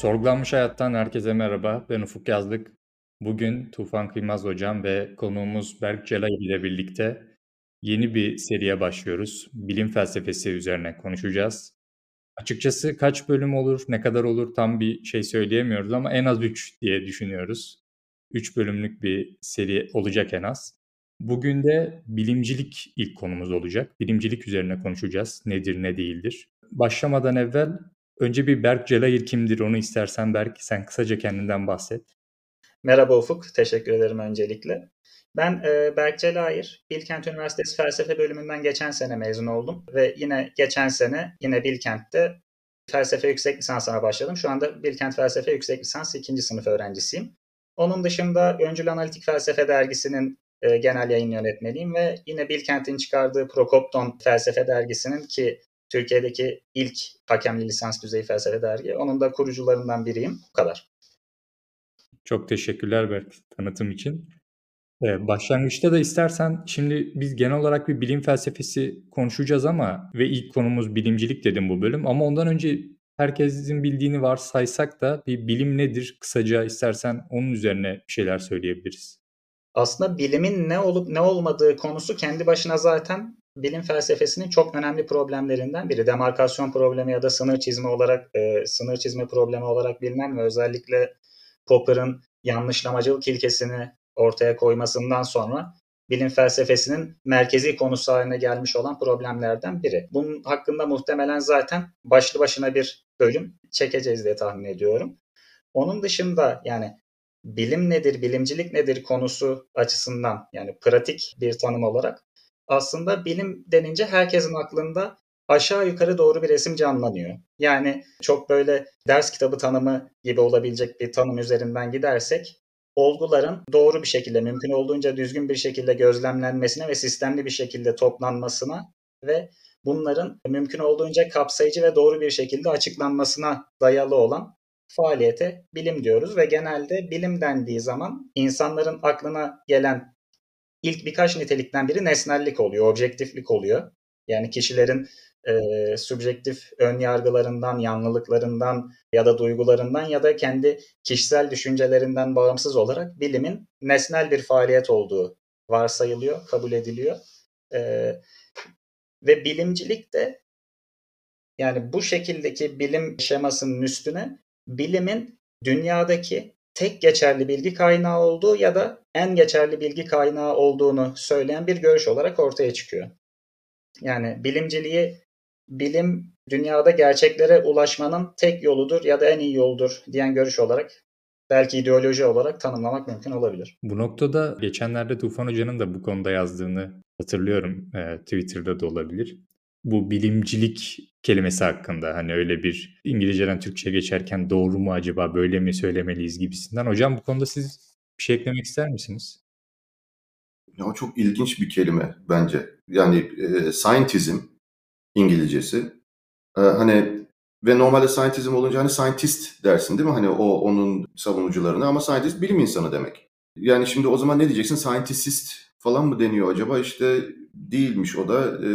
Sorgulanmış Hayat'tan herkese merhaba. Ben Ufuk Yazlık. Bugün Tufan Kıymaz Hocam ve konuğumuz Berk Celay ile birlikte yeni bir seriye başlıyoruz. Bilim felsefesi üzerine konuşacağız. Açıkçası kaç bölüm olur, ne kadar olur tam bir şey söyleyemiyoruz ama en az 3 diye düşünüyoruz. 3 bölümlük bir seri olacak en az. Bugün de bilimcilik ilk konumuz olacak. Bilimcilik üzerine konuşacağız. Nedir, ne değildir. Başlamadan evvel önce bir Berk Celayir kimdir onu istersen Berk sen kısaca kendinden bahset. Merhaba Ufuk, teşekkür ederim öncelikle. Ben e, Berk Celayir, Bilkent Üniversitesi Felsefe bölümünden geçen sene mezun oldum ve yine geçen sene yine Bilkent'te felsefe yüksek lisansına başladım. Şu anda Bilkent Felsefe Yüksek Lisans 2. sınıf öğrencisiyim. Onun dışında Öncül Analitik Felsefe dergisinin e, genel yayın yönetmeniyim ve yine Bilkent'in çıkardığı Prokopton Felsefe dergisinin ki Türkiye'deki ilk hakemli lisans düzeyi felsefe dergi. Onun da kurucularından biriyim. Bu kadar. Çok teşekkürler Berk tanıtım için. Ee, başlangıçta da istersen şimdi biz genel olarak bir bilim felsefesi konuşacağız ama ve ilk konumuz bilimcilik dedim bu bölüm ama ondan önce herkesin bildiğini varsaysak da bir bilim nedir kısaca istersen onun üzerine bir şeyler söyleyebiliriz. Aslında bilimin ne olup ne olmadığı konusu kendi başına zaten bilim felsefesinin çok önemli problemlerinden biri. Demarkasyon problemi ya da sınır çizme olarak e, sınır çizme problemi olarak bilinen ve özellikle Popper'ın yanlışlamacılık ilkesini ortaya koymasından sonra bilim felsefesinin merkezi konusu haline gelmiş olan problemlerden biri. Bunun hakkında muhtemelen zaten başlı başına bir bölüm çekeceğiz diye tahmin ediyorum. Onun dışında yani bilim nedir, bilimcilik nedir konusu açısından yani pratik bir tanım olarak aslında bilim denince herkesin aklında aşağı yukarı doğru bir resim canlanıyor. Yani çok böyle ders kitabı tanımı gibi olabilecek bir tanım üzerinden gidersek olguların doğru bir şekilde, mümkün olduğunca düzgün bir şekilde gözlemlenmesine ve sistemli bir şekilde toplanmasına ve bunların mümkün olduğunca kapsayıcı ve doğru bir şekilde açıklanmasına dayalı olan faaliyete bilim diyoruz ve genelde bilim dendiği zaman insanların aklına gelen ilk birkaç nitelikten biri nesnellik oluyor, objektiflik oluyor. Yani kişilerin e, subjektif ön yargılarından, yanlılıklarından ya da duygularından ya da kendi kişisel düşüncelerinden bağımsız olarak bilimin nesnel bir faaliyet olduğu varsayılıyor, kabul ediliyor. E, ve bilimcilik de yani bu şekildeki bilim şemasının üstüne bilimin dünyadaki tek geçerli bilgi kaynağı olduğu ya da en geçerli bilgi kaynağı olduğunu söyleyen bir görüş olarak ortaya çıkıyor. Yani bilimciliği bilim dünyada gerçeklere ulaşmanın tek yoludur ya da en iyi yoldur diyen görüş olarak belki ideoloji olarak tanımlamak mümkün olabilir. Bu noktada geçenlerde Tufan Hoca'nın da bu konuda yazdığını hatırlıyorum. E, Twitter'da da olabilir. Bu bilimcilik kelimesi hakkında hani öyle bir İngilizceden Türkçe geçerken doğru mu acaba böyle mi söylemeliyiz gibisinden. Hocam bu konuda siz bir şey eklemek ister misiniz? Ya o çok ilginç bir kelime bence. Yani e, scientism İngilizcesi. E, hani ve normalde scientism olunca hani scientist dersin değil mi? Hani o onun savunucularına ama scientist bilim insanı demek. Yani şimdi o zaman ne diyeceksin? Scientist falan mı deniyor acaba? İşte değilmiş o da. E,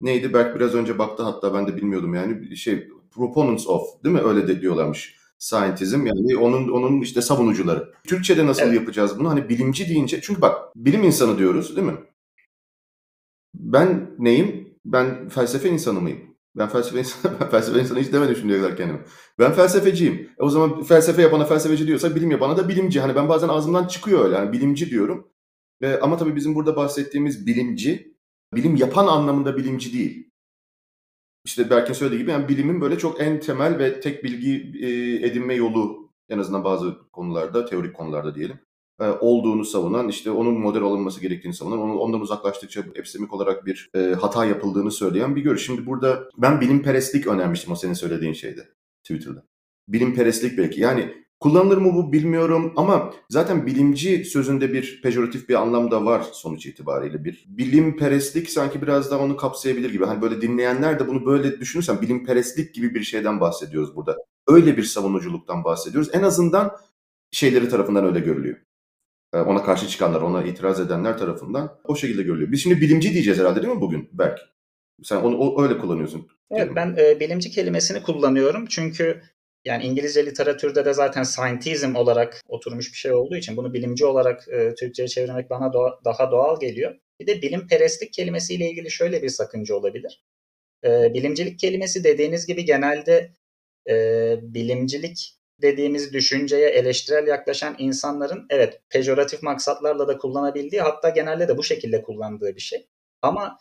neydi? Berk biraz önce baktı hatta ben de bilmiyordum yani. Şey proponents of değil mi? Öyle de diyorlarmış. Scientism yani onun onun işte savunucuları. Türkçe'de nasıl evet. yapacağız bunu? Hani bilimci deyince çünkü bak bilim insanı diyoruz değil mi? Ben neyim? Ben felsefe insanı mıyım? Ben felsefe insanı, ben felsefe insanı hiç demedim şimdiye kadar kendime. Ben felsefeciyim. E o zaman felsefe yapana felsefeci diyorsa bilim yapana da bilimci. Hani ben bazen ağzımdan çıkıyor öyle. Yani bilimci diyorum. E, ama tabii bizim burada bahsettiğimiz bilimci, bilim yapan anlamında bilimci değil işte Berk'in söylediği gibi yani bilimin böyle çok en temel ve tek bilgi e, edinme yolu en azından bazı konularda, teorik konularda diyelim e, olduğunu savunan, işte onun model alınması gerektiğini savunan, ondan uzaklaştıkça epistemik olarak bir e, hata yapıldığını söyleyen bir görüş. Şimdi burada ben bilimperestlik önermiştim o senin söylediğin şeyde Twitter'da. Bilimperestlik belki. Yani Kullanılır mı bu bilmiyorum ama zaten bilimci sözünde bir pejoratif bir anlam da var sonuç itibariyle. Bir bilim perestlik sanki biraz daha onu kapsayabilir gibi. Hani böyle dinleyenler de bunu böyle düşünürsen bilim perestlik gibi bir şeyden bahsediyoruz burada. Öyle bir savunuculuktan bahsediyoruz. En azından şeyleri tarafından öyle görülüyor. Ee, ona karşı çıkanlar, ona itiraz edenler tarafından o şekilde görülüyor. Biz şimdi bilimci diyeceğiz herhalde değil mi bugün Berk? Sen onu o, öyle kullanıyorsun. Evet ben e, bilimci kelimesini kullanıyorum çünkü yani İngilizce literatürde de zaten scientism olarak oturmuş bir şey olduğu için bunu bilimci olarak e, Türkçe'ye çevirmek bana doğa, daha doğal geliyor. Bir de bilim perestlik kelimesiyle ilgili şöyle bir sakınca olabilir. E, bilimcilik kelimesi dediğiniz gibi genelde e, bilimcilik dediğimiz düşünceye eleştirel yaklaşan insanların evet pejoratif maksatlarla da kullanabildiği hatta genelde de bu şekilde kullandığı bir şey. Ama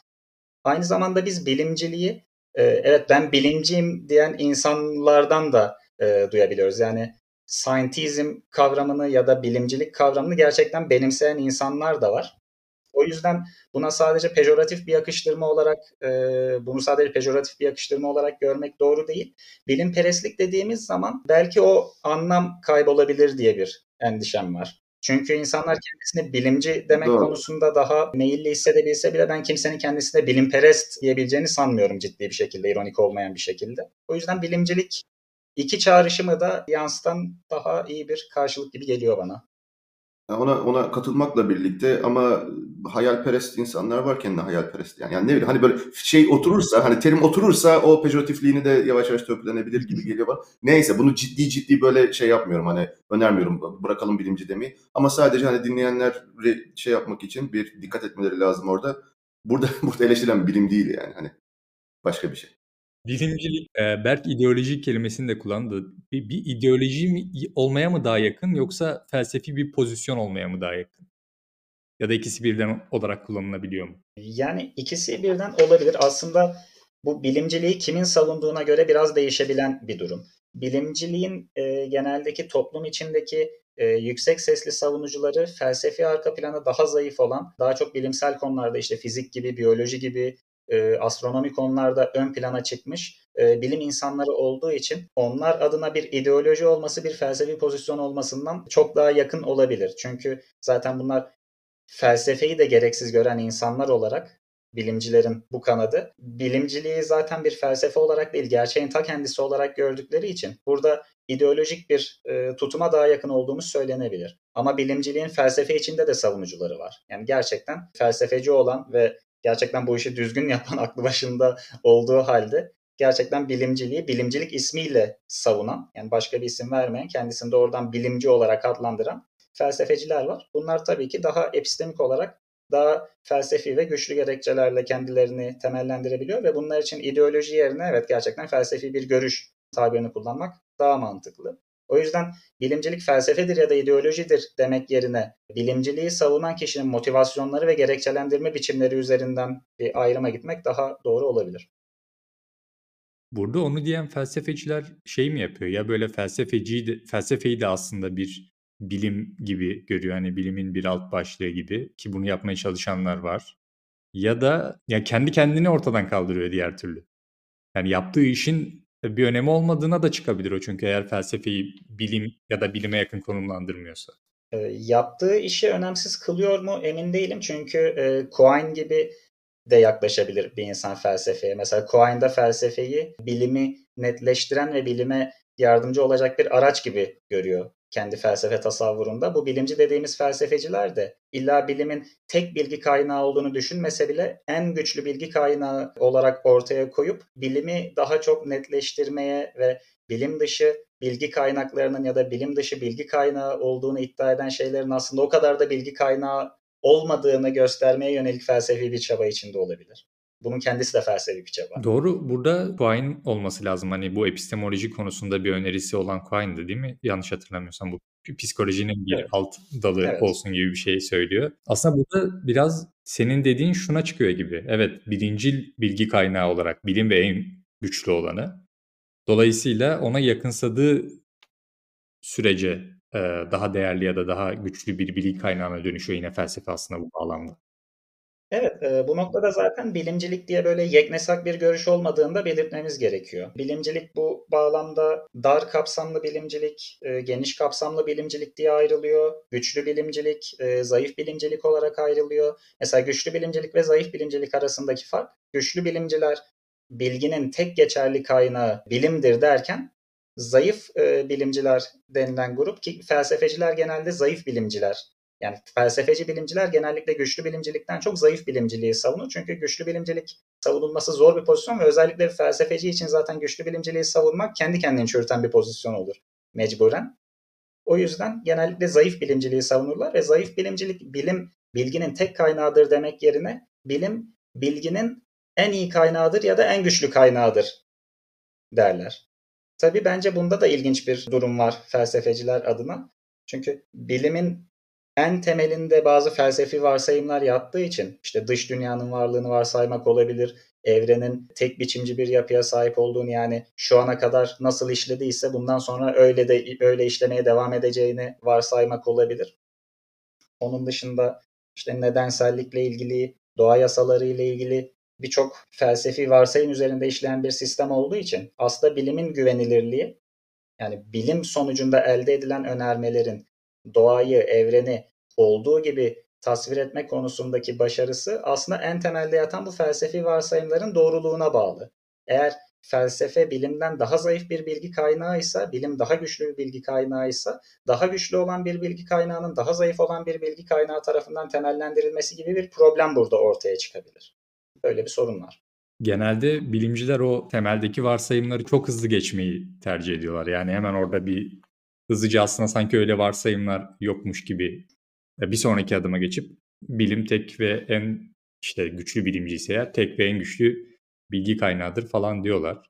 aynı zamanda biz bilimciliği e, evet ben bilimciyim diyen insanlardan da e, duyabiliyoruz. Yani scientism kavramını ya da bilimcilik kavramını gerçekten benimseyen insanlar da var. O yüzden buna sadece pejoratif bir yakıştırma olarak e, bunu sadece pejoratif bir yakıştırma olarak görmek doğru değil. Bilim perestlik dediğimiz zaman belki o anlam kaybolabilir diye bir endişem var. Çünkü insanlar kendisini bilimci demek Doğru. konusunda daha meyilli hissedebilse bile ben kimsenin kendisine bilimperest diyebileceğini sanmıyorum ciddi bir şekilde, ironik olmayan bir şekilde. O yüzden bilimcilik iki çağrışımı da yansıtan daha iyi bir karşılık gibi geliyor bana. Ona ona katılmakla birlikte ama hayalperest insanlar varken de hayalperest yani. Yani ne bileyim hani böyle şey oturursa hani terim oturursa o pejoratifliğini de yavaş yavaş törpülenebilir gibi geliyor bana. Neyse bunu ciddi ciddi böyle şey yapmıyorum hani önermiyorum bırakalım bilimci demeyi. Ama sadece hani dinleyenler şey yapmak için bir dikkat etmeleri lazım orada. Burada burada eleştirilen bilim değil yani hani başka bir şey. Bilimcilik, eee, Berk ideoloji kelimesini de kullandı. Bir bir ideoloji mi olmaya mı daha yakın yoksa felsefi bir pozisyon olmaya mı daha yakın? Ya da ikisi birden olarak kullanılabiliyor mu? Yani ikisi birden olabilir. Aslında bu bilimciliği kimin savunduğuna göre biraz değişebilen bir durum. Bilimciliğin, eee, geneldeki toplum içindeki, eee, yüksek sesli savunucuları felsefi arka planı daha zayıf olan, daha çok bilimsel konularda işte fizik gibi, biyoloji gibi, e, astronomi konularda ön plana çıkmış e, bilim insanları olduğu için onlar adına bir ideoloji olması bir felsefi pozisyon olmasından çok daha yakın olabilir. Çünkü zaten bunlar felsefeyi de gereksiz gören insanlar olarak bilimcilerin bu kanadı bilimciliği zaten bir felsefe olarak değil gerçeğin ta kendisi olarak gördükleri için burada ideolojik bir e, tutuma daha yakın olduğumuz söylenebilir. Ama bilimciliğin felsefe içinde de savunucuları var. Yani gerçekten felsefeci olan ve gerçekten bu işi düzgün yapan aklı başında olduğu halde gerçekten bilimciliği bilimcilik ismiyle savunan yani başka bir isim vermeyen kendisini doğrudan bilimci olarak adlandıran felsefeciler var. Bunlar tabii ki daha epistemik olarak daha felsefi ve güçlü gerekçelerle kendilerini temellendirebiliyor ve bunlar için ideoloji yerine evet gerçekten felsefi bir görüş tabirini kullanmak daha mantıklı. O yüzden bilimcilik felsefedir ya da ideolojidir demek yerine bilimciliği savunan kişinin motivasyonları ve gerekçelendirme biçimleri üzerinden bir ayrıma gitmek daha doğru olabilir. Burada onu diyen felsefeciler şey mi yapıyor? Ya böyle felsefeciyi de, felsefeyi de aslında bir bilim gibi görüyor. Hani bilimin bir alt başlığı gibi ki bunu yapmaya çalışanlar var. Ya da ya kendi kendini ortadan kaldırıyor diğer türlü. Yani yaptığı işin bir önemi olmadığına da çıkabilir o çünkü eğer felsefeyi bilim ya da bilime yakın konumlandırmıyorsa. E, yaptığı işi önemsiz kılıyor mu emin değilim çünkü e, Quine gibi de yaklaşabilir bir insan felsefeye. Mesela Quine'da felsefeyi bilimi netleştiren ve bilime yardımcı olacak bir araç gibi görüyor kendi felsefe tasavvurunda. Bu bilimci dediğimiz felsefeciler de illa bilimin tek bilgi kaynağı olduğunu düşünmese bile en güçlü bilgi kaynağı olarak ortaya koyup bilimi daha çok netleştirmeye ve bilim dışı bilgi kaynaklarının ya da bilim dışı bilgi kaynağı olduğunu iddia eden şeylerin aslında o kadar da bilgi kaynağı olmadığını göstermeye yönelik felsefi bir çaba içinde olabilir. Bunun kendisi de felsefi bir çaba. Doğru. Burada Quine olması lazım. Hani bu epistemoloji konusunda bir önerisi olan Quine'dı değil mi? Yanlış hatırlamıyorsam bu psikolojinin bir evet. alt dalı evet. olsun gibi bir şey söylüyor. Aslında burada biraz senin dediğin şuna çıkıyor gibi. Evet birincil bilgi kaynağı olarak bilim ve en güçlü olanı. Dolayısıyla ona yakınsadığı sürece daha değerli ya da daha güçlü bir bilgi kaynağına dönüşüyor yine felsefe aslında bu bağlamda. Evet, e, bu noktada zaten bilimcilik diye böyle yeknesak bir görüş olmadığını da belirtmemiz gerekiyor. Bilimcilik bu bağlamda dar kapsamlı bilimcilik, e, geniş kapsamlı bilimcilik diye ayrılıyor. Güçlü bilimcilik, e, zayıf bilimcilik olarak ayrılıyor. Mesela güçlü bilimcilik ve zayıf bilimcilik arasındaki fark, güçlü bilimciler bilginin tek geçerli kaynağı bilimdir derken zayıf bilimciler denilen grup ki felsefeciler genelde zayıf bilimciler yani felsefeci bilimciler genellikle güçlü bilimcilikten çok zayıf bilimciliği savunur. Çünkü güçlü bilimcilik savunulması zor bir pozisyon ve özellikle bir felsefeci için zaten güçlü bilimciliği savunmak kendi kendini çürüten bir pozisyon olur mecburen. O yüzden genellikle zayıf bilimciliği savunurlar ve zayıf bilimcilik bilim bilginin tek kaynağıdır demek yerine bilim bilginin en iyi kaynağıdır ya da en güçlü kaynağıdır derler. Tabii bence bunda da ilginç bir durum var felsefeciler adına. Çünkü bilimin en temelinde bazı felsefi varsayımlar yattığı için işte dış dünyanın varlığını varsaymak olabilir, evrenin tek biçimci bir yapıya sahip olduğunu yani şu ana kadar nasıl işlediyse bundan sonra öyle de öyle işlemeye devam edeceğini varsaymak olabilir. Onun dışında işte nedensellikle ilgili, doğa yasaları ile ilgili birçok felsefi varsayım üzerinde işleyen bir sistem olduğu için aslında bilimin güvenilirliği yani bilim sonucunda elde edilen önermelerin doğayı, evreni olduğu gibi tasvir etme konusundaki başarısı aslında en temelde yatan bu felsefi varsayımların doğruluğuna bağlı. Eğer felsefe bilimden daha zayıf bir bilgi kaynağıysa, bilim daha güçlü bir bilgi kaynağıysa, daha güçlü olan bir bilgi kaynağının daha zayıf olan bir bilgi kaynağı tarafından temellendirilmesi gibi bir problem burada ortaya çıkabilir. Böyle bir sorun var. Genelde bilimciler o temeldeki varsayımları çok hızlı geçmeyi tercih ediyorlar. Yani hemen orada bir hızlıca aslında sanki öyle varsayımlar yokmuş gibi bir sonraki adıma geçip bilim tek ve en işte güçlü bilimci ise eğer tek ve en güçlü bilgi kaynağıdır falan diyorlar.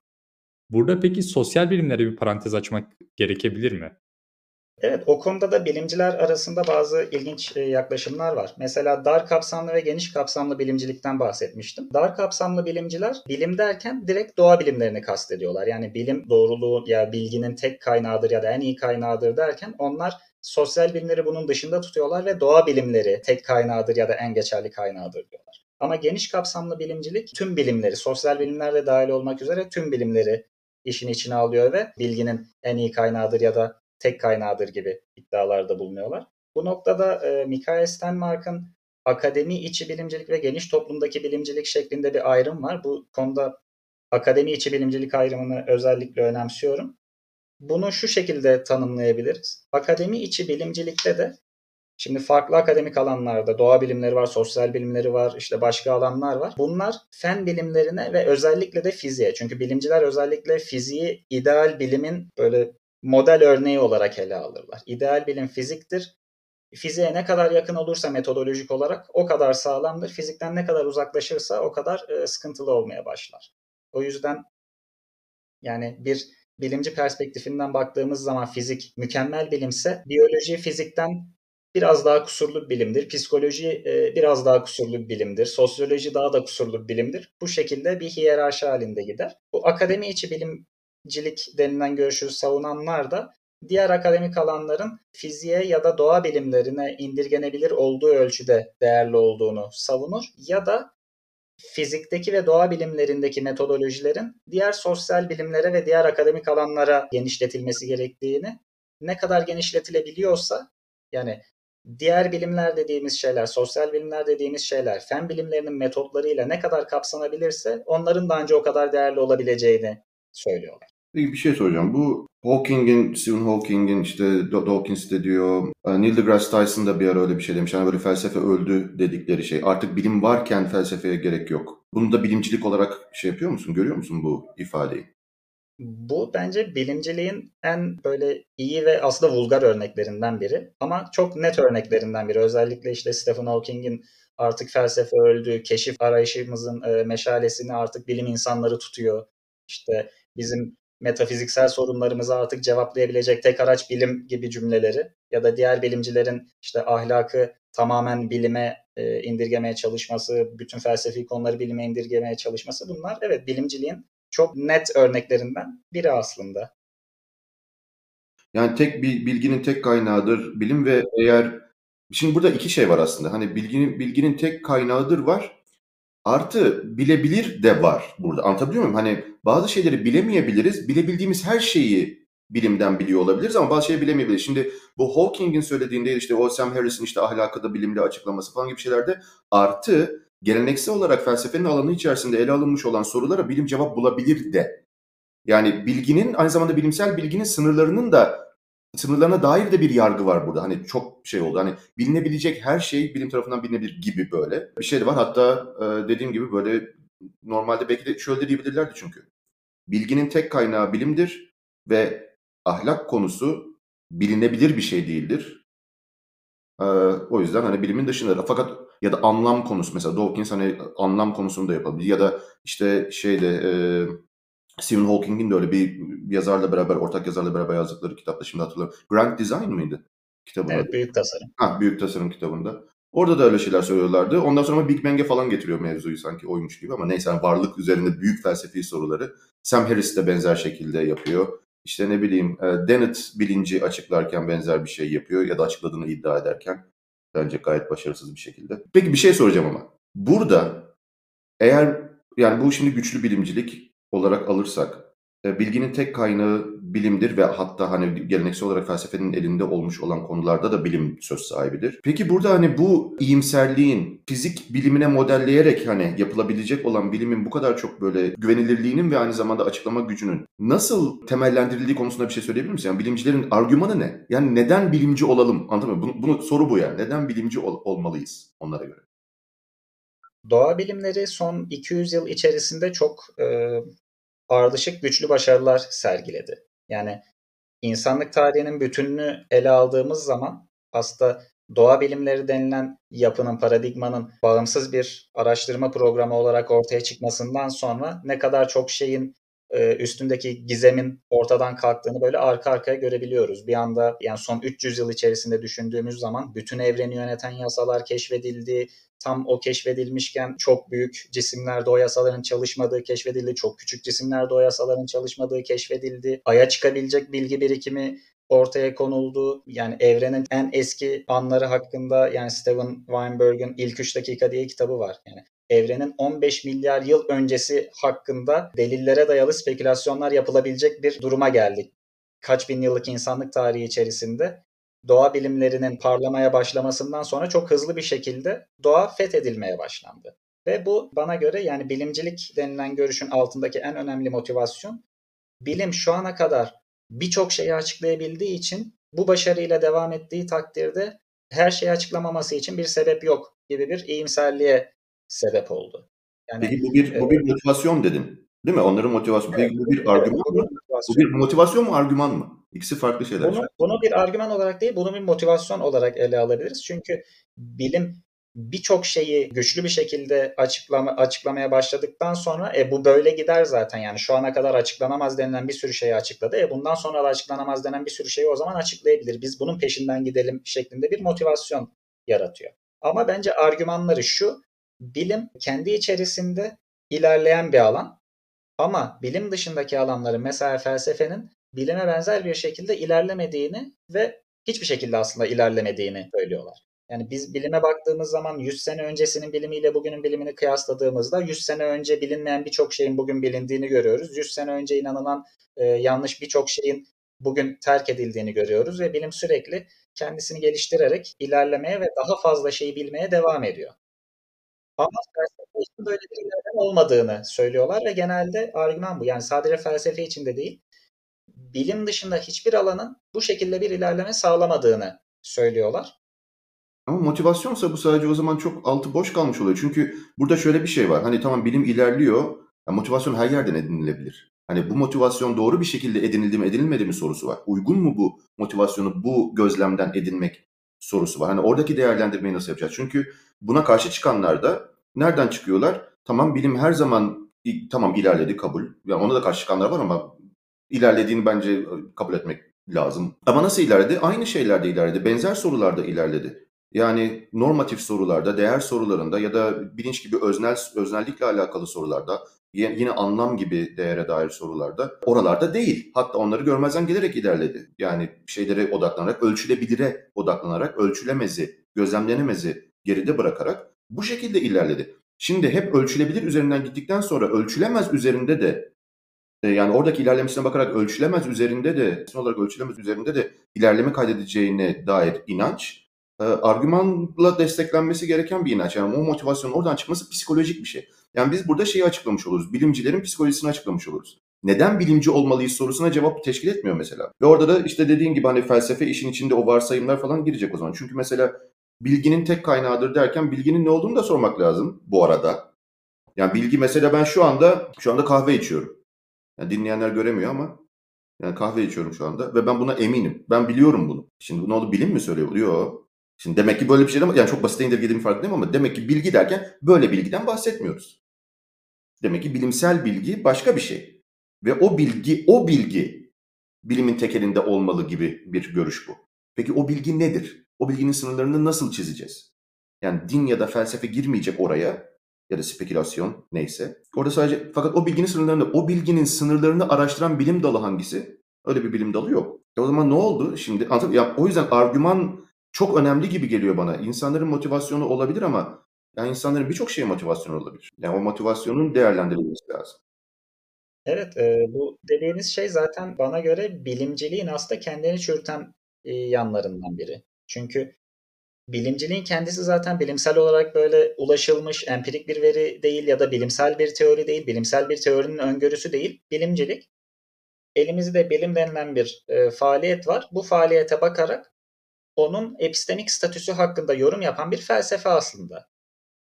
Burada peki sosyal bilimlere bir parantez açmak gerekebilir mi? Evet, o konuda da bilimciler arasında bazı ilginç e, yaklaşımlar var. Mesela dar kapsamlı ve geniş kapsamlı bilimcilikten bahsetmiştim. Dar kapsamlı bilimciler bilim derken direkt doğa bilimlerini kastediyorlar. Yani bilim doğruluğu ya bilginin tek kaynağıdır ya da en iyi kaynağıdır derken onlar sosyal bilimleri bunun dışında tutuyorlar ve doğa bilimleri tek kaynağıdır ya da en geçerli kaynağıdır diyorlar. Ama geniş kapsamlı bilimcilik tüm bilimleri, sosyal bilimler de dahil olmak üzere tüm bilimleri işin içine alıyor ve bilginin en iyi kaynağıdır ya da tek kaynağıdır gibi iddialarda bulunuyorlar. Bu noktada e, Mikael Stenmark'ın akademi içi bilimcilik ve geniş toplumdaki bilimcilik şeklinde bir ayrım var. Bu konuda akademi içi bilimcilik ayrımını özellikle önemsiyorum. Bunu şu şekilde tanımlayabiliriz. Akademi içi bilimcilikte de Şimdi farklı akademik alanlarda doğa bilimleri var, sosyal bilimleri var, işte başka alanlar var. Bunlar fen bilimlerine ve özellikle de fiziğe. Çünkü bilimciler özellikle fiziği ideal bilimin böyle model örneği olarak ele alırlar. İdeal bilim fiziktir. Fiziğe ne kadar yakın olursa metodolojik olarak o kadar sağlamdır. Fizikten ne kadar uzaklaşırsa o kadar e, sıkıntılı olmaya başlar. O yüzden yani bir bilimci perspektifinden baktığımız zaman fizik mükemmel bilimse biyoloji fizikten biraz daha kusurlu bir bilimdir. Psikoloji e, biraz daha kusurlu bir bilimdir. Sosyoloji daha da kusurlu bir bilimdir. Bu şekilde bir hiyerarşi halinde gider. Bu akademi içi bilim cilik denilen görüşü savunanlar da diğer akademik alanların fiziğe ya da doğa bilimlerine indirgenebilir olduğu ölçüde değerli olduğunu savunur ya da fizikteki ve doğa bilimlerindeki metodolojilerin diğer sosyal bilimlere ve diğer akademik alanlara genişletilmesi gerektiğini ne kadar genişletilebiliyorsa yani diğer bilimler dediğimiz şeyler, sosyal bilimler dediğimiz şeyler, fen bilimlerinin metotlarıyla ne kadar kapsanabilirse onların da önce o kadar değerli olabileceğini söylüyorlar. Bir şey soracağım. Bu Hawking'in, Stephen Hawking'in işte Dawkins de diyor, e, Neil deGrasse Tyson da bir ara öyle bir şey demiş. Hani böyle felsefe öldü dedikleri şey. Artık bilim varken felsefeye gerek yok. Bunu da bilimcilik olarak şey yapıyor musun? Görüyor musun bu ifadeyi? Bu bence bilimciliğin en böyle iyi ve aslında vulgar örneklerinden biri. Ama çok net örneklerinden biri. Özellikle işte Stephen Hawking'in artık felsefe öldü, keşif arayışımızın e, meşalesini artık bilim insanları tutuyor. İşte bizim metafiziksel sorunlarımızı artık cevaplayabilecek tek araç bilim gibi cümleleri ya da diğer bilimcilerin işte ahlakı tamamen bilime e, indirgemeye çalışması, bütün felsefi konuları bilime indirgemeye çalışması bunlar evet bilimciliğin çok net örneklerinden biri aslında. Yani tek bir bilginin tek kaynağıdır bilim ve eğer şimdi burada iki şey var aslında. Hani bilginin bilginin tek kaynağıdır var. Artı bilebilir de var burada. Anlatabiliyor muyum? Hani bazı şeyleri bilemeyebiliriz. Bilebildiğimiz her şeyi bilimden biliyor olabiliriz ama bazı şeyleri bilemeyebiliriz. Şimdi bu Hawking'in söylediğinde işte o Sam Harris'in işte ahlakı da bilimle açıklaması falan gibi şeylerde artı geleneksel olarak felsefenin alanı içerisinde ele alınmış olan sorulara bilim cevap bulabilir de. Yani bilginin aynı zamanda bilimsel bilginin sınırlarının da sınırlarına dair de bir yargı var burada. Hani çok şey oldu. Hani bilinebilecek her şey bilim tarafından bilinebilir gibi böyle bir şey de var. Hatta e, dediğim gibi böyle normalde belki de şöyle diyebilirlerdi çünkü. Bilginin tek kaynağı bilimdir ve ahlak konusu bilinebilir bir şey değildir. Ee, o yüzden hani bilimin dışında fakat ya da anlam konusu mesela Dawkins hani anlam konusunu da yapabilir ya da işte şeyde e, Stephen Hawking'in de öyle bir yazarla beraber ortak yazarla beraber yazdıkları kitapta şimdi hatırlıyorum. Grand Design mıydı? Kitabın evet, Büyük Tasarım. Ha, Büyük Tasarım kitabında. Orada da öyle şeyler söylüyorlardı. Ondan sonra Big Bang'e falan getiriyor mevzuyu sanki oymuş gibi ama neyse yani varlık üzerinde büyük felsefi soruları. Sam Harris de benzer şekilde yapıyor. İşte ne bileyim e, Dennett bilinci açıklarken benzer bir şey yapıyor ya da açıkladığını iddia ederken bence gayet başarısız bir şekilde. Peki bir şey soracağım ama. Burada eğer yani bu şimdi güçlü bilimcilik olarak alırsak e, bilginin tek kaynağı bilimdir ve hatta hani geleneksel olarak felsefenin elinde olmuş olan konularda da bilim söz sahibidir. Peki burada hani bu iyimserliğin fizik bilimine modelleyerek hani yapılabilecek olan bilimin bu kadar çok böyle güvenilirliğinin ve aynı zamanda açıklama gücünün nasıl temellendirildiği konusunda bir şey söyleyebilir misin? Yani bilimcilerin argümanı ne? Yani neden bilimci olalım? Anladın mı? Bunu, bunu soru bu yani. Neden bilimci ol, olmalıyız onlara göre? Doğa bilimleri son 200 yıl içerisinde çok e, ardışık güçlü başarılar sergiledi. Yani insanlık tarihinin bütününü ele aldığımız zaman aslında doğa bilimleri denilen yapının, paradigmanın bağımsız bir araştırma programı olarak ortaya çıkmasından sonra ne kadar çok şeyin e, üstündeki gizemin ortadan kalktığını böyle arka arkaya görebiliyoruz. Bir anda yani son 300 yıl içerisinde düşündüğümüz zaman bütün evreni yöneten yasalar keşfedildi. Tam o keşfedilmişken çok büyük cisimlerde o yasaların çalışmadığı keşfedildi. Çok küçük cisimlerde o yasaların çalışmadığı keşfedildi. Ay'a çıkabilecek bilgi birikimi ortaya konuldu. Yani evrenin en eski anları hakkında yani Steven Weinberg'in İlk 3 Dakika diye kitabı var. Yani evrenin 15 milyar yıl öncesi hakkında delillere dayalı spekülasyonlar yapılabilecek bir duruma geldik. Kaç bin yıllık insanlık tarihi içerisinde doğa bilimlerinin parlamaya başlamasından sonra çok hızlı bir şekilde doğa fethedilmeye başlandı. Ve bu bana göre yani bilimcilik denilen görüşün altındaki en önemli motivasyon bilim şu ana kadar birçok şeyi açıklayabildiği için bu başarıyla devam ettiği takdirde her şeyi açıklamaması için bir sebep yok gibi bir iyimserliğe sebep oldu. Yani, Peki bu bir bu bir motivasyon dedin. Değil mi? Onların motivasyonu. Evet, Peki bu bir argüman mı? Bu bir motivasyon mu argüman mı? İkisi farklı şeyler. Bunu, bunu bir argüman olarak değil, bunu bir motivasyon olarak ele alabiliriz. Çünkü bilim birçok şeyi güçlü bir şekilde açıklama, açıklamaya başladıktan sonra e bu böyle gider zaten yani şu ana kadar açıklanamaz denilen bir sürü şeyi açıkladı. E bundan sonra da açıklanamaz denen bir sürü şeyi o zaman açıklayabilir. Biz bunun peşinden gidelim şeklinde bir motivasyon yaratıyor. Ama bence argümanları şu bilim kendi içerisinde ilerleyen bir alan ama bilim dışındaki alanların mesela felsefenin bilime benzer bir şekilde ilerlemediğini ve hiçbir şekilde aslında ilerlemediğini söylüyorlar. Yani biz bilime baktığımız zaman 100 sene öncesinin bilimiyle bugünün bilimini kıyasladığımızda 100 sene önce bilinmeyen birçok şeyin bugün bilindiğini görüyoruz. 100 sene önce inanılan e, yanlış birçok şeyin bugün terk edildiğini görüyoruz ve bilim sürekli kendisini geliştirerek ilerlemeye ve daha fazla şeyi bilmeye devam ediyor. Ama felsefe için böyle bir ilerleme olmadığını söylüyorlar ve genelde argüman bu. Yani sadece felsefe için de değil, bilim dışında hiçbir alanın bu şekilde bir ilerleme sağlamadığını söylüyorlar. Ama motivasyonsa bu sadece o zaman çok altı boş kalmış oluyor. Çünkü burada şöyle bir şey var. Hani tamam bilim ilerliyor. Yani motivasyon her yerden edinilebilir. Hani bu motivasyon doğru bir şekilde edinildi mi edinilmedi mi sorusu var. Uygun mu bu motivasyonu bu gözlemden edinmek sorusu var. Hani oradaki değerlendirmeyi nasıl yapacağız? Çünkü buna karşı çıkanlar da nereden çıkıyorlar? Tamam bilim her zaman tamam ilerledi kabul. Yani ona da karşı çıkanlar var ama ilerlediğini bence e, kabul etmek lazım. Ama nasıl ilerledi? Aynı şeylerde ilerledi. Benzer sorularda ilerledi. Yani normatif sorularda, değer sorularında ya da bilinç gibi öznel öznellikle alakalı sorularda, yine anlam gibi değere dair sorularda oralarda değil. Hatta onları görmezden gelerek ilerledi. Yani şeylere odaklanarak, ölçülebilire odaklanarak, ölçülemezi, gözlemlenemezi geride bırakarak bu şekilde ilerledi. Şimdi hep ölçülebilir üzerinden gittikten sonra ölçülemez üzerinde de e, yani oradaki ilerlemesine bakarak ölçülemez üzerinde de olarak ölçülemez üzerinde de ilerleme kaydedeceğine dair inanç e, argümanla desteklenmesi gereken bir inanç. Yani o motivasyonun oradan çıkması psikolojik bir şey. Yani biz burada şeyi açıklamış oluruz. Bilimcilerin psikolojisini açıklamış oluruz. Neden bilimci olmalıyız sorusuna cevap teşkil etmiyor mesela. Ve orada da işte dediğin gibi hani felsefe işin içinde o varsayımlar falan girecek o zaman. Çünkü mesela bilginin tek kaynağıdır derken bilginin ne olduğunu da sormak lazım bu arada. Yani bilgi mesela ben şu anda şu anda kahve içiyorum. Yani dinleyenler göremiyor ama yani kahve içiyorum şu anda ve ben buna eminim. Ben biliyorum bunu. Şimdi oldu bilim mi söylüyor? Yok. Şimdi demek ki böyle bir şey ama yani çok basit indirgediğim farkındayım ama demek ki bilgi derken böyle bilgiden bahsetmiyoruz. Demek ki bilimsel bilgi başka bir şey. Ve o bilgi, o bilgi bilimin tekelinde olmalı gibi bir görüş bu. Peki o bilgi nedir? O bilginin sınırlarını nasıl çizeceğiz? Yani din ya da felsefe girmeyecek oraya ya da spekülasyon neyse. Orada sadece fakat o bilginin sınırlarını, o bilginin sınırlarını araştıran bilim dalı hangisi? Öyle bir bilim dalı yok. E o zaman ne oldu? Şimdi anladım. Ya o yüzden argüman çok önemli gibi geliyor bana. İnsanların motivasyonu olabilir ama yani insanların birçok şeye motivasyonu olabilir. Yani o motivasyonun değerlendirilmesi lazım. Evet, e, bu dediğiniz şey zaten bana göre bilimciliğin aslında kendini çürüten e, yanlarından biri. Çünkü bilimciliğin kendisi zaten bilimsel olarak böyle ulaşılmış empirik bir veri değil ya da bilimsel bir teori değil, bilimsel bir teorinin öngörüsü değil. Bilimcilik elimizde bilim denilen bir e, faaliyet var. Bu faaliyete bakarak onun epistemik statüsü hakkında yorum yapan bir felsefe aslında.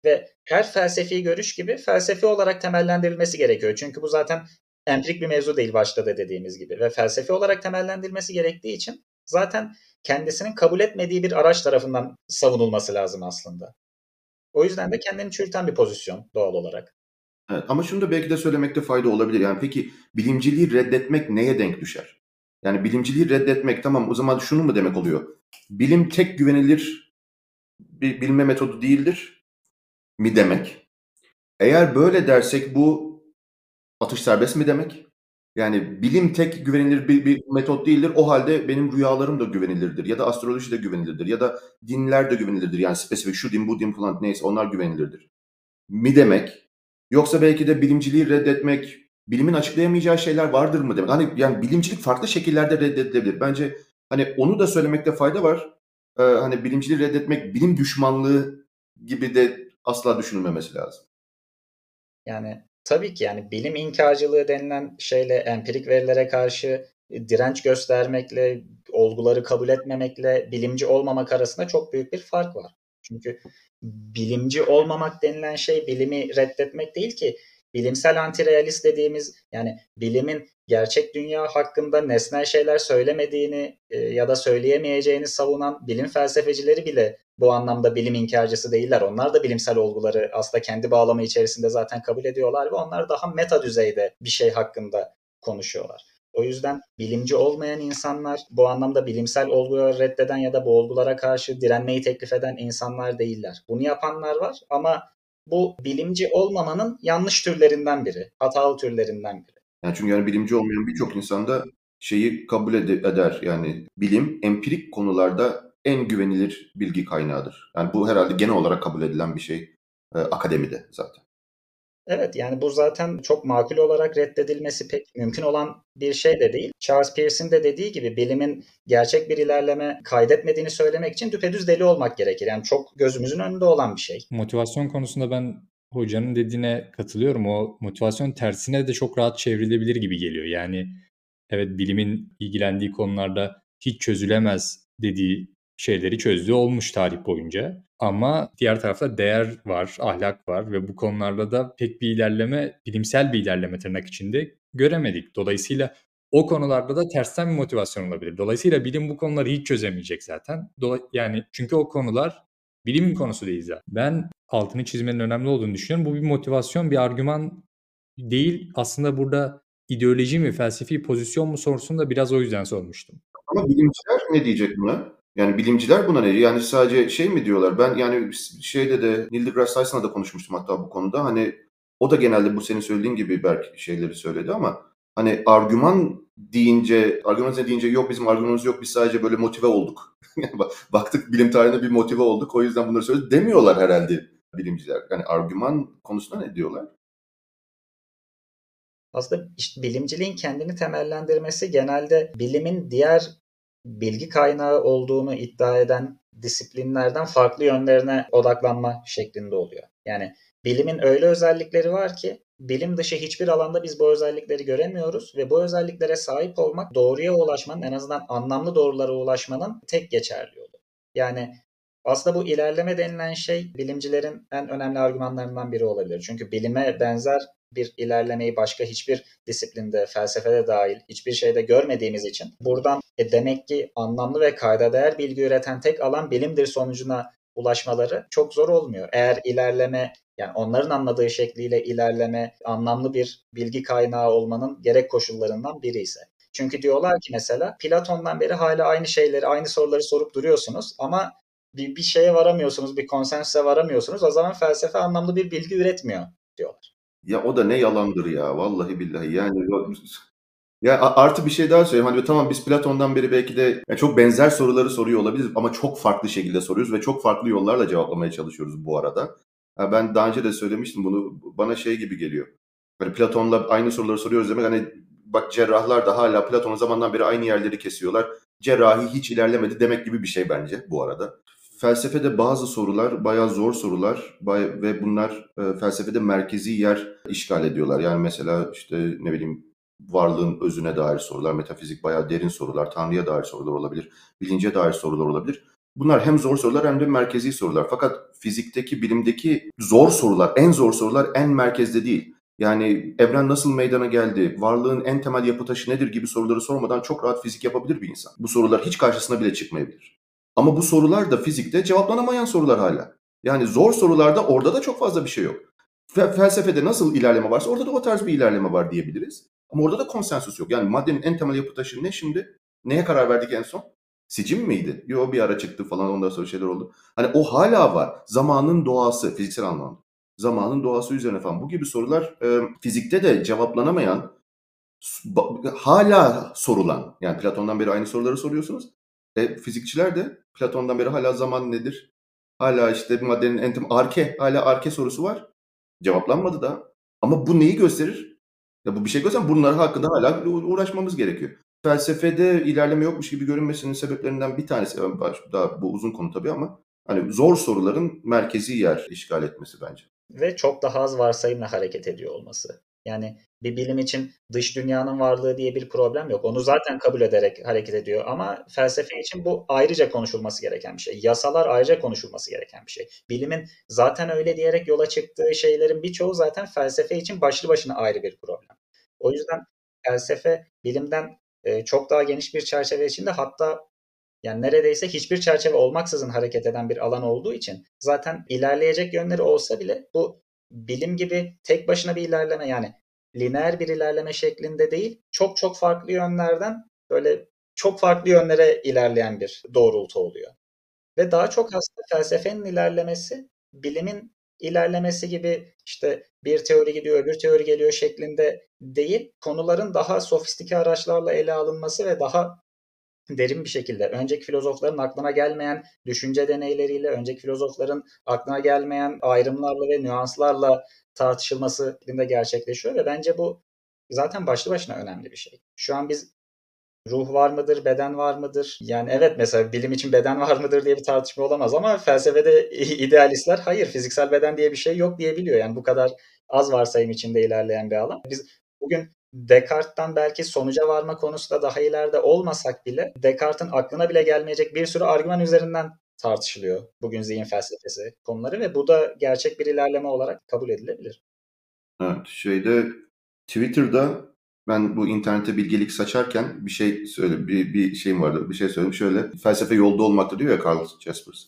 Ve her felsefi görüş gibi felsefi olarak temellendirilmesi gerekiyor. Çünkü bu zaten empirik bir mevzu değil başta da dediğimiz gibi. Ve felsefi olarak temellendirilmesi gerektiği için zaten kendisinin kabul etmediği bir araç tarafından savunulması lazım aslında. O yüzden de kendini çürüten bir pozisyon doğal olarak. Evet, ama şunu da belki de söylemekte fayda olabilir. Yani peki bilimciliği reddetmek neye denk düşer? Yani bilimciliği reddetmek tamam o zaman şunu mu demek oluyor? Bilim tek güvenilir bir bilme metodu değildir mi demek? Eğer böyle dersek bu atış serbest mi demek? Yani bilim tek güvenilir bir, bir metot değildir. O halde benim rüyalarım da güvenilirdir. Ya da astroloji de güvenilirdir. Ya da dinler de güvenilirdir. Yani spesifik şu din bu din falan neyse onlar güvenilirdir. Mi demek? Yoksa belki de bilimciliği reddetmek, bilimin açıklayamayacağı şeyler vardır mı demek? Hani yani bilimcilik farklı şekillerde reddedilebilir. Bence hani onu da söylemekte fayda var. Ee, hani bilimciliği reddetmek bilim düşmanlığı gibi de asla düşünülmemesi lazım. Yani tabii ki yani bilim inkarcılığı denilen şeyle empirik verilere karşı direnç göstermekle, olguları kabul etmemekle bilimci olmamak arasında çok büyük bir fark var. Çünkü bilimci olmamak denilen şey bilimi reddetmek değil ki bilimsel antirealist dediğimiz yani bilimin gerçek dünya hakkında nesnel şeyler söylemediğini e, ya da söyleyemeyeceğini savunan bilim felsefecileri bile bu anlamda bilim inkarcısı değiller. Onlar da bilimsel olguları aslında kendi bağlamı içerisinde zaten kabul ediyorlar ve onlar daha meta düzeyde bir şey hakkında konuşuyorlar. O yüzden bilimci olmayan insanlar bu anlamda bilimsel olguları reddeden ya da bu olgulara karşı direnmeyi teklif eden insanlar değiller. Bunu yapanlar var ama bu bilimci olmamanın yanlış türlerinden biri, hatalı türlerinden biri. Yani çünkü yani bilimci olmayan birçok insan da şeyi kabul eder. Yani bilim empirik konularda en güvenilir bilgi kaynağıdır. Yani bu herhalde genel olarak kabul edilen bir şey e, akademide zaten. Evet yani bu zaten çok makul olarak reddedilmesi pek mümkün olan bir şey de değil. Charles Peirce'in de dediği gibi bilimin gerçek bir ilerleme kaydetmediğini söylemek için düpedüz deli olmak gerekir. Yani çok gözümüzün önünde olan bir şey. Motivasyon konusunda ben hocanın dediğine katılıyorum. O motivasyon tersine de çok rahat çevrilebilir gibi geliyor. Yani evet bilimin ilgilendiği konularda hiç çözülemez dediği şeyleri çözdüğü olmuş tarih boyunca. Ama diğer tarafta değer var, ahlak var ve bu konularda da pek bir ilerleme, bilimsel bir ilerleme tırnak içinde göremedik. Dolayısıyla o konularda da tersten bir motivasyon olabilir. Dolayısıyla bilim bu konuları hiç çözemeyecek zaten. Yani çünkü o konular bilim konusu değil zaten. Ben altını çizmenin önemli olduğunu düşünüyorum. Bu bir motivasyon, bir argüman değil. Aslında burada ideoloji mi, felsefi pozisyon mu sorusunu da biraz o yüzden sormuştum. Ama bilimciler ne diyecek buna? Yani bilimciler buna ne? Yani sadece şey mi diyorlar? Ben yani şeyde de Neil deGrasse Tyson'la da konuşmuştum hatta bu konuda. Hani o da genelde bu senin söylediğin gibi belki şeyleri söyledi ama hani argüman deyince, argüman deyince yok bizim argümanımız yok biz sadece böyle motive olduk. Baktık bilim tarihinde bir motive olduk o yüzden bunları söyledi demiyorlar herhalde bilimciler. Yani argüman konusunda ne diyorlar? Aslında işte bilimciliğin kendini temellendirmesi genelde bilimin diğer bilgi kaynağı olduğunu iddia eden disiplinlerden farklı yönlerine odaklanma şeklinde oluyor. Yani bilimin öyle özellikleri var ki bilim dışı hiçbir alanda biz bu özellikleri göremiyoruz ve bu özelliklere sahip olmak doğruya ulaşmanın en azından anlamlı doğrulara ulaşmanın tek geçerli yolu. Yani Aslında bu ilerleme denilen şey bilimcilerin en önemli argümanlarından biri olabilir. Çünkü bilime benzer bir ilerlemeyi başka hiçbir disiplinde, felsefede dahil hiçbir şeyde görmediğimiz için buradan e, demek ki anlamlı ve kayda değer bilgi üreten tek alan bilimdir sonucuna ulaşmaları çok zor olmuyor. Eğer ilerleme yani onların anladığı şekliyle ilerleme anlamlı bir bilgi kaynağı olmanın gerek koşullarından biri ise. Çünkü diyorlar ki mesela Platon'dan beri hala aynı şeyleri, aynı soruları sorup duruyorsunuz ama bir, bir şeye varamıyorsunuz, bir konsensüse varamıyorsunuz. O zaman felsefe anlamlı bir bilgi üretmiyor diyorlar. Ya o da ne yalandır ya vallahi billahi yani ya artı bir şey daha söyleyeyim. Hani tamam biz Platon'dan beri belki de yani çok benzer soruları soruyor olabiliriz ama çok farklı şekilde soruyoruz ve çok farklı yollarla cevaplamaya çalışıyoruz bu arada. Ya ben daha önce de söylemiştim bunu. Bana şey gibi geliyor. Hani Platon'la aynı soruları soruyoruz demek hani bak cerrahlar da hala Platon'un zamandan beri aynı yerleri kesiyorlar. Cerrahi hiç ilerlemedi demek gibi bir şey bence bu arada. Felsefede bazı sorular bayağı zor sorular ve bunlar e, felsefede merkezi yer işgal ediyorlar. Yani mesela işte ne bileyim varlığın özüne dair sorular, metafizik bayağı derin sorular, Tanrı'ya dair sorular olabilir, bilince dair sorular olabilir. Bunlar hem zor sorular hem de merkezi sorular. Fakat fizikteki, bilimdeki zor sorular, en zor sorular en merkezde değil. Yani evren nasıl meydana geldi, varlığın en temel yapı taşı nedir gibi soruları sormadan çok rahat fizik yapabilir bir insan. Bu sorular hiç karşısına bile çıkmayabilir. Ama bu sorular da fizikte cevaplanamayan sorular hala. Yani zor sorularda orada da çok fazla bir şey yok. Felsefede nasıl ilerleme varsa orada da o tarz bir ilerleme var diyebiliriz. Ama orada da konsensus yok. Yani maddenin en temel yapı taşı ne şimdi? Neye karar verdik en son? Sicim miydi? Yo bir ara çıktı falan ondan sonra şeyler oldu. Hani o hala var. Zamanın doğası fiziksel anlamda. Zamanın doğası üzerine falan. Bu gibi sorular e, fizikte de cevaplanamayan hala sorulan. Yani Platon'dan beri aynı soruları soruyorsunuz. E, fizikçiler de Platon'dan beri hala zaman nedir? Hala işte maddenin en temel arke hala arke sorusu var. Cevaplanmadı da. Ama bu neyi gösterir? Ya bu bir şey göstersen bunlar hakkında hala uğraşmamız gerekiyor. Felsefede ilerleme yokmuş gibi görünmesinin sebeplerinden bir tanesi daha bu uzun konu tabii ama hani zor soruların merkezi yer işgal etmesi bence. Ve çok daha az varsayımla hareket ediyor olması. Yani bir bilim için dış dünyanın varlığı diye bir problem yok. Onu zaten kabul ederek hareket ediyor. Ama felsefe için bu ayrıca konuşulması gereken bir şey. Yasalar ayrıca konuşulması gereken bir şey. Bilimin zaten öyle diyerek yola çıktığı şeylerin birçoğu zaten felsefe için başlı başına ayrı bir problem. O yüzden felsefe bilimden e, çok daha geniş bir çerçeve içinde hatta yani neredeyse hiçbir çerçeve olmaksızın hareket eden bir alan olduğu için zaten ilerleyecek yönleri olsa bile bu bilim gibi tek başına bir ilerleme yani lineer bir ilerleme şeklinde değil çok çok farklı yönlerden böyle çok farklı yönlere ilerleyen bir doğrultu oluyor. Ve daha çok aslında felsefenin ilerlemesi bilimin ilerlemesi gibi işte bir teori gidiyor öbür teori geliyor şeklinde değil konuların daha sofistike araçlarla ele alınması ve daha derin bir şekilde önceki filozofların aklına gelmeyen düşünce deneyleriyle, önceki filozofların aklına gelmeyen ayrımlarla ve nüanslarla tartışılması şeklinde gerçekleşiyor ve bence bu zaten başlı başına önemli bir şey. Şu an biz ruh var mıdır, beden var mıdır? Yani evet mesela bilim için beden var mıdır diye bir tartışma olamaz ama felsefede idealistler hayır fiziksel beden diye bir şey yok diyebiliyor. Yani bu kadar az varsayım içinde ilerleyen bir alan. Biz bugün Descartes'tan belki sonuca varma konusunda daha ileride olmasak bile Descartes'in aklına bile gelmeyecek bir sürü argüman üzerinden tartışılıyor bugün zihin felsefesi konuları ve bu da gerçek bir ilerleme olarak kabul edilebilir. Evet, şeyde Twitter'da ben bu internete bilgelik saçarken bir şey söyle bir, bir şeyim vardı. Bir şey söyledim şöyle. Felsefe yolda olmaktır diyor ya Karl Jaspers.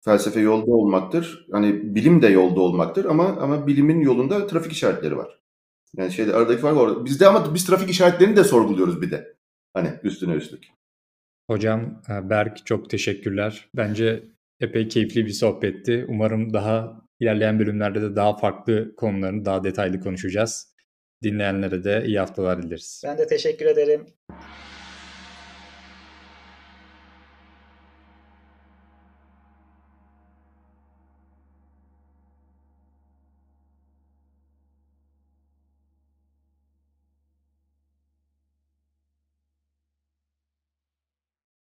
Felsefe yolda olmaktır. Hani bilim de yolda olmaktır ama ama bilimin yolunda trafik işaretleri var. Yani şeyde aradaki fark orada. Bizde ama biz trafik işaretlerini de sorguluyoruz bir de. Hani üstüne üstlük. Hocam e, Berk çok teşekkürler. Bence epey keyifli bir sohbetti. Umarım daha ilerleyen bölümlerde de daha farklı konularını daha detaylı konuşacağız. Dinleyenlere de iyi haftalar dileriz. Ben de teşekkür ederim.